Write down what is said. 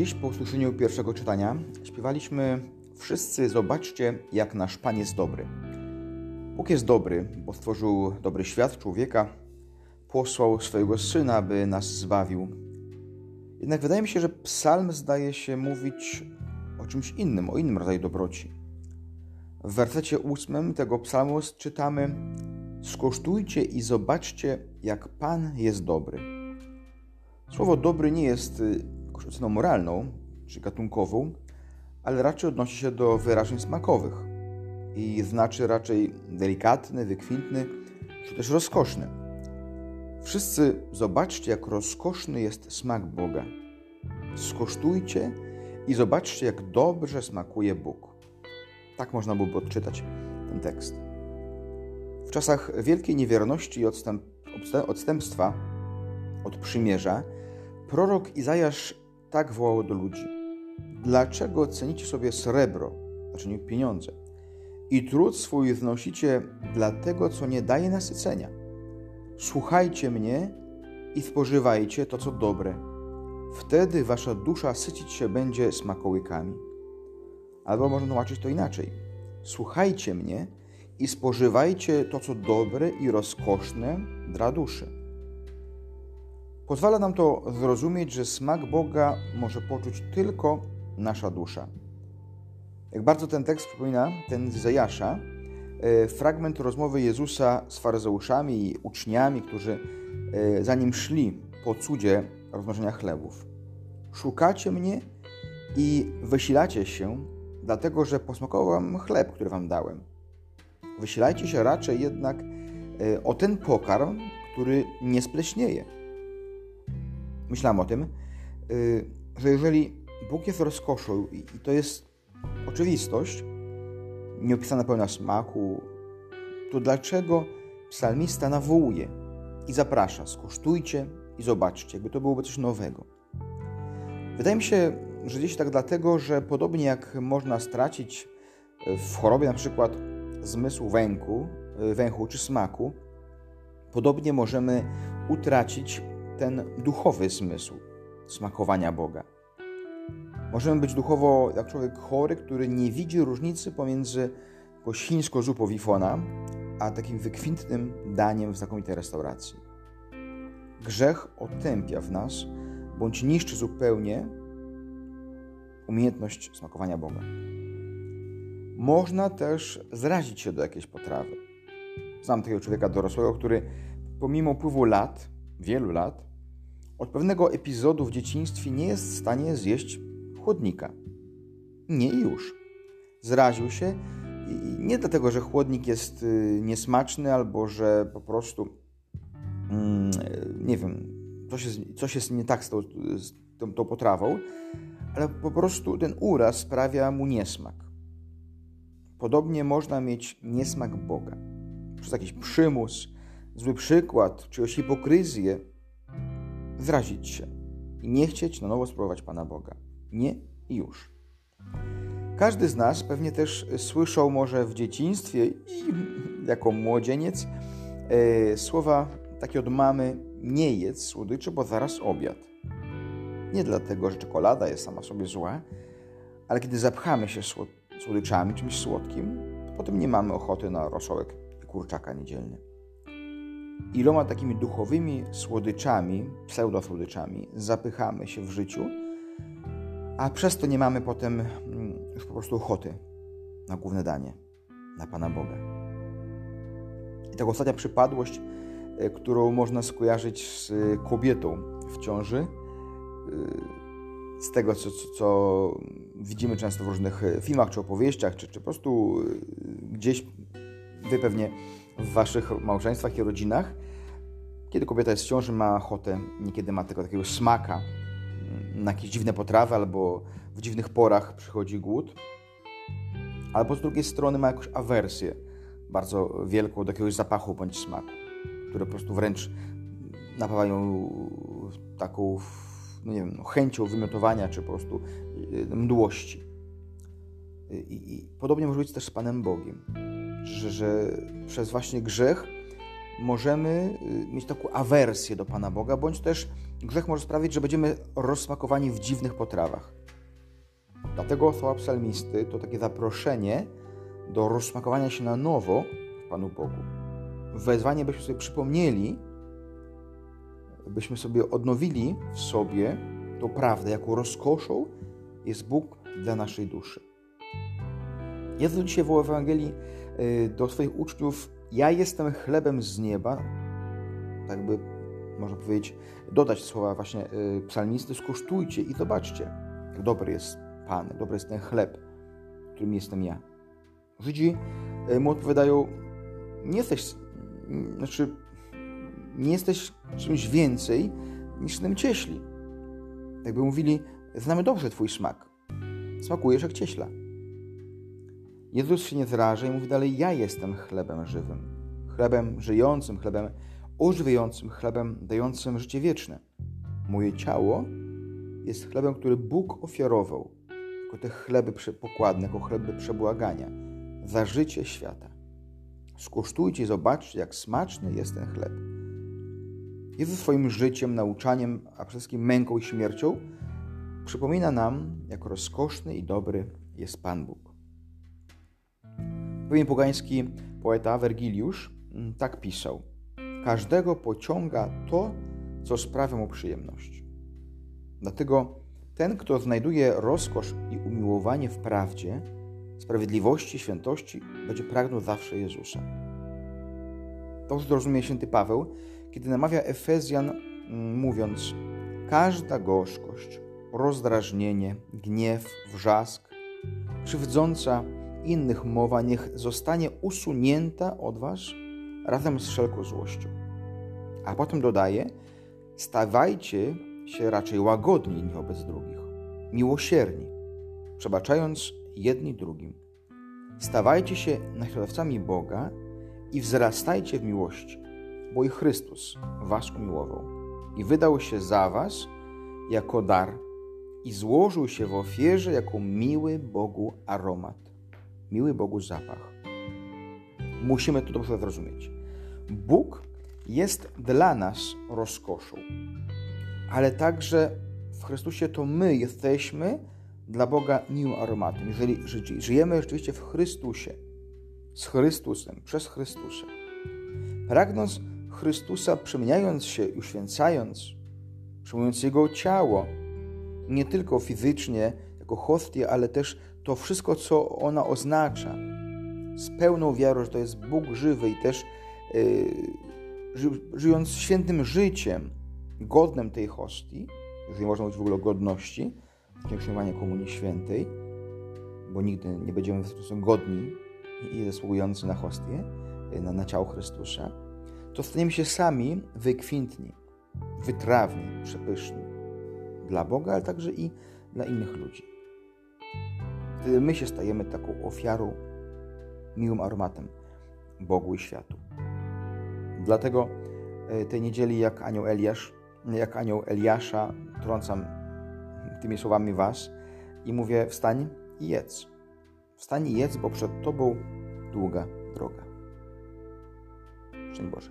Dziś po usłyszeniu pierwszego czytania śpiewaliśmy Wszyscy zobaczcie, jak nasz Pan jest dobry. Bóg jest dobry, bo stworzył dobry świat, człowieka, posłał swojego Syna, by nas zbawił. Jednak wydaje mi się, że psalm zdaje się mówić o czymś innym, o innym rodzaju dobroci. W wersecie ósmym tego psalmu czytamy Skosztujcie i zobaczcie, jak Pan jest dobry. Słowo dobry nie jest y, oceną moralną czy gatunkową, ale raczej odnosi się do wyrażeń smakowych i znaczy raczej delikatny, wykwintny czy też rozkoszny. Wszyscy zobaczcie, jak rozkoszny jest smak Boga. Skosztujcie i zobaczcie, jak dobrze smakuje Bóg. Tak można byłoby odczytać ten tekst. W czasach wielkiej niewierności i odstęp, odstępstwa od przymierza, prorok Izajasz tak wołał do ludzi: Dlaczego cenicie sobie srebro, znaczy nie pieniądze, i trud swój znosicie dla tego, co nie daje nasycenia? Słuchajcie mnie i spożywajcie to, co dobre. Wtedy wasza dusza sycić się będzie smakołykami. Albo można tłumaczyć to inaczej. Słuchajcie mnie i spożywajcie to, co dobre i rozkoszne dla duszy. Pozwala nam to zrozumieć, że smak Boga może poczuć tylko nasza dusza. Jak bardzo ten tekst przypomina ten z Izajasza, e, fragment rozmowy Jezusa z faryzeuszami i uczniami, którzy e, za nim szli po cudzie rozmnożenia chlebów. Szukacie mnie i wysilacie się, dlatego że posmakował wam chleb, który wam dałem. Wysilajcie się raczej jednak e, o ten pokarm, który nie spleśnieje. Myślałem o tym, że jeżeli Bóg jest rozkoszą i to jest oczywistość, nieopisana pełna smaku, to dlaczego psalmista nawołuje i zaprasza, skosztujcie i zobaczcie, jakby to byłoby coś nowego. Wydaje mi się, że gdzieś tak dlatego, że podobnie jak można stracić w chorobie na przykład zmysł węchu, węchu czy smaku, podobnie możemy utracić ten duchowy zmysł smakowania Boga. Możemy być duchowo jak człowiek chory, który nie widzi różnicy pomiędzy świńską zupą wifona, a takim wykwintnym daniem w znakomitej restauracji. Grzech otępia w nas, bądź niszczy zupełnie umiejętność smakowania Boga. Można też zrazić się do jakiejś potrawy. Znam takiego człowieka dorosłego, który pomimo upływu lat, wielu lat, od pewnego epizodu w dzieciństwie nie jest w stanie zjeść chłodnika. Nie już. Zraził się i nie dlatego, że chłodnik jest y, niesmaczny albo że po prostu mm, nie wiem, coś jest, coś jest nie tak z tą, z tą, tą potrawą, ale po prostu ten uraz sprawia mu niesmak. Podobnie można mieć niesmak Boga. Przez jakiś przymus, zły przykład, czy hipokryzję zrazić się i nie chcieć na nowo spróbować Pana Boga. Nie i już. Każdy z nas pewnie też słyszał może w dzieciństwie i jako młodzieniec e, słowa takie od mamy nie jedz słodyczy, bo zaraz obiad. Nie dlatego, że czekolada jest sama sobie zła, ale kiedy zapchamy się słodyczami, czymś słodkim, to potem nie mamy ochoty na rosołek i kurczaka niedzielny. Iloma takimi duchowymi słodyczami, pseudosłodyczami zapychamy się w życiu, a przez to nie mamy potem mm, już po prostu ochoty na główne danie, na Pana Boga. I ta ostatnia przypadłość, e, którą można skojarzyć z kobietą w ciąży, e, z tego, co, co, widzimy często w różnych e, filmach czy opowieściach, czy, czy po prostu gdzieś wy pewnie w waszych małżeństwach i rodzinach, kiedy kobieta jest w ciąży, ma ochotę, niekiedy ma tego takiego smaka na jakieś dziwne potrawy, albo w dziwnych porach przychodzi głód, albo z drugiej strony ma jakąś awersję bardzo wielką do jakiegoś zapachu bądź smaku, które po prostu wręcz napawają taką no nie wiem, no, chęcią wymiotowania, czy po prostu y, mdłości. I, I, podobnie może być też z Panem Bogiem, że, że przez właśnie grzech możemy y, mieć taką awersję do Pana Boga, bądź też grzech może sprawić, że będziemy rozsmakowani w dziwnych potrawach. Dlatego słowa psalmisty to takie zaproszenie do rozsmakowania się na nowo w Panu Bogu. Wezwanie, byśmy sobie przypomnieli, byśmy sobie odnowili w sobie tą prawdę, jaką rozkoszą jest Bóg dla naszej duszy. Jezus dzisiaj w Ewangelii do swoich uczniów: Ja jestem chlebem z nieba. Tak by można powiedzieć, dodać słowa właśnie y, psalmisty: Skosztujcie i zobaczcie, jak dobry jest Pan, jak dobry jest ten chleb, którym jestem ja. Żydzi y, mu odpowiadają: Nie jesteś, znaczy, nie jesteś czymś więcej niż tym cieśli. Tak by mówili: Znamy dobrze Twój smak. Smakujesz jak cieśla. Jezus się nie zraża i mówi dalej: Ja jestem chlebem żywym, chlebem żyjącym, chlebem ożywiającym, chlebem dającym życie wieczne. Moje ciało jest chlebem, który Bóg ofiarował, jako te chleby pokładne, jako chleby przebłagania, za życie świata. Skosztujcie i zobaczcie, jak smaczny jest ten chleb. Jezus swoim życiem, nauczaniem, a przede wszystkim męką i śmiercią przypomina nam, jak rozkoszny i dobry jest Pan Bóg. Pewien pogański poeta Wergiliusz mm, tak pisał: Każdego pociąga to, co sprawia mu przyjemność. Dlatego ten, kto znajduje rozkosz i umiłowanie w prawdzie, sprawiedliwości, świętości, będzie pragnął zawsze Jezusa. To zrozumie święty Paweł, kiedy namawia Efezjan, mm, mówiąc: Każda gorzkość, rozdrażnienie, gniew, wrzask, krzywdząca innych mowa niech zostanie usunięta od was razem z wszelką złością. A potem dodaje: stawajcie się raczej łagodni wobec drugich, miłosierni, przebaczając jedni drugim. Stawajcie się naśladowcami Boga i wzrastajcie w miłości, bo i Chrystus was umiłował i wydał się za was jako dar i złożył się w ofierze jako miły Bogu aromat miły Bogu zapach. Musimy to dobrze zrozumieć. Bóg jest dla nas rozkoszą, ale także w Chrystusie to my jesteśmy dla Boga miłym aromatem. Jeżeli żyjemy rzeczywiście w Chrystusie, z Chrystusem, przez Chrystusa, pragnąc Chrystusa, przemieniając się i uświęcając, przyjmując Jego ciało, nie tylko fizycznie, jako hostię, ale też to wszystko, co ona oznacza, z pełną wiarą, że to jest Bóg żywy i też yy, żyjąc świętym życiem, godnym tej hostii, jeżeli można mówić w ogóle o godności, w Komunii Świętej, bo nigdy nie będziemy w sposób godni i zasługujący na hostię, y, na, na ciało Chrystusa, to staniemy się sami wykwintni, wytrawni, przepyszni dla Boga, ale także i dla innych ludzi. Wtedy my się stajemy taką ofiarą, miłym aromatem Bogu i światu. Dlatego e, tej niedzieli, jak anioł Eliasz, jak anioł Eliasza, trącam tymi słowami was i mówię: wstań i jedz. Wstań i jedz, bo przed tobą długa droga. Szczęść Boże.